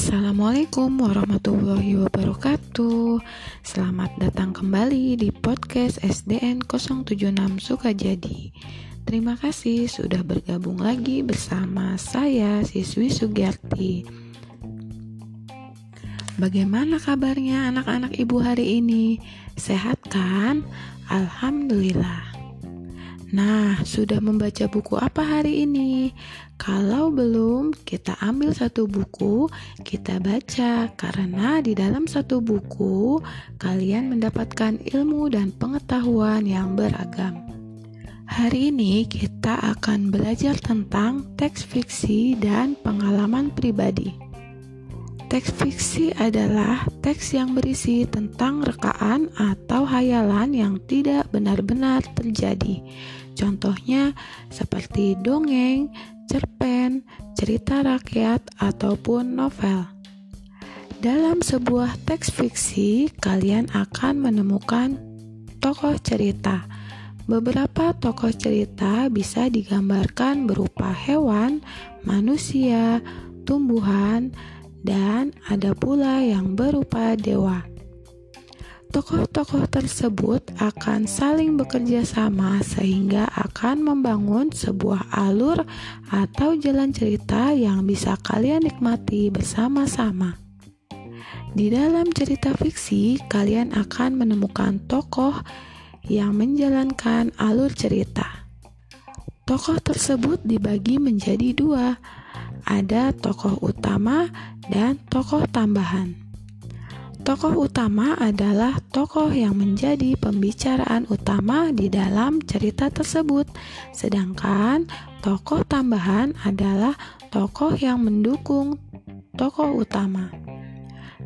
Assalamualaikum warahmatullahi wabarakatuh Selamat datang kembali di podcast SDN 076 Sukajadi Terima kasih sudah bergabung lagi bersama saya siswi Sugiyarti Bagaimana kabarnya anak-anak ibu hari ini? Sehat kan? Alhamdulillah Nah, sudah membaca buku apa hari ini? Kalau belum, kita ambil satu buku, kita baca, karena di dalam satu buku kalian mendapatkan ilmu dan pengetahuan yang beragam. Hari ini kita akan belajar tentang teks fiksi dan pengalaman pribadi. Teks fiksi adalah teks yang berisi tentang rekaan atau hayalan yang tidak benar-benar terjadi. Contohnya seperti dongeng, cerpen, cerita rakyat, ataupun novel. Dalam sebuah teks fiksi, kalian akan menemukan tokoh cerita. Beberapa tokoh cerita bisa digambarkan berupa hewan, manusia, tumbuhan, dan ada pula yang berupa dewa. Tokoh-tokoh tersebut akan saling bekerja sama sehingga akan membangun sebuah alur atau jalan cerita yang bisa kalian nikmati bersama-sama. Di dalam cerita fiksi, kalian akan menemukan tokoh yang menjalankan alur cerita. Tokoh tersebut dibagi menjadi dua, ada tokoh utama dan tokoh tambahan. Tokoh utama adalah tokoh yang menjadi pembicaraan utama di dalam cerita tersebut, sedangkan tokoh tambahan adalah tokoh yang mendukung tokoh utama.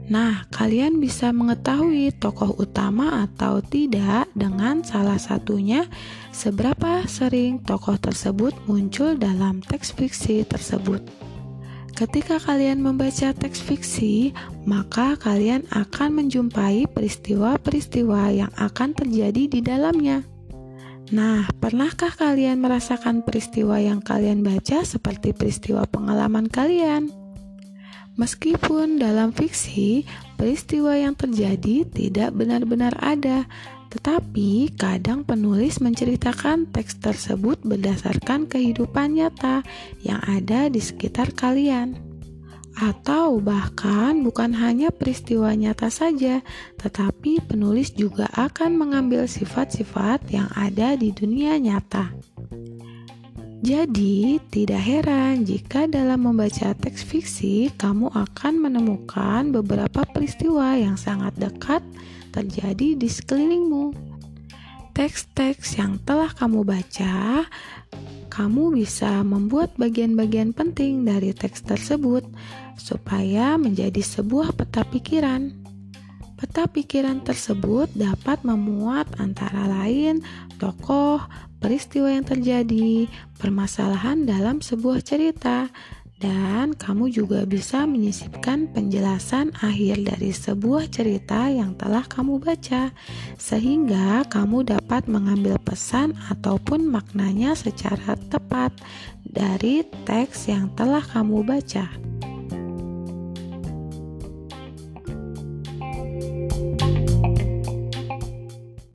Nah, kalian bisa mengetahui tokoh utama atau tidak dengan salah satunya seberapa sering tokoh tersebut muncul dalam teks fiksi tersebut. Ketika kalian membaca teks fiksi, maka kalian akan menjumpai peristiwa-peristiwa yang akan terjadi di dalamnya. Nah, pernahkah kalian merasakan peristiwa yang kalian baca seperti peristiwa pengalaman kalian? Meskipun dalam fiksi, peristiwa yang terjadi tidak benar-benar ada, tetapi kadang penulis menceritakan teks tersebut berdasarkan kehidupan nyata yang ada di sekitar kalian. Atau bahkan bukan hanya peristiwa nyata saja, tetapi penulis juga akan mengambil sifat-sifat yang ada di dunia nyata. Jadi, tidak heran jika dalam membaca teks fiksi, kamu akan menemukan beberapa peristiwa yang sangat dekat terjadi di sekelilingmu. Teks-teks yang telah kamu baca, kamu bisa membuat bagian-bagian penting dari teks tersebut supaya menjadi sebuah peta pikiran. Peta pikiran tersebut dapat memuat antara lain tokoh, peristiwa yang terjadi, permasalahan dalam sebuah cerita, dan kamu juga bisa menyisipkan penjelasan akhir dari sebuah cerita yang telah kamu baca, sehingga kamu dapat mengambil pesan ataupun maknanya secara tepat dari teks yang telah kamu baca.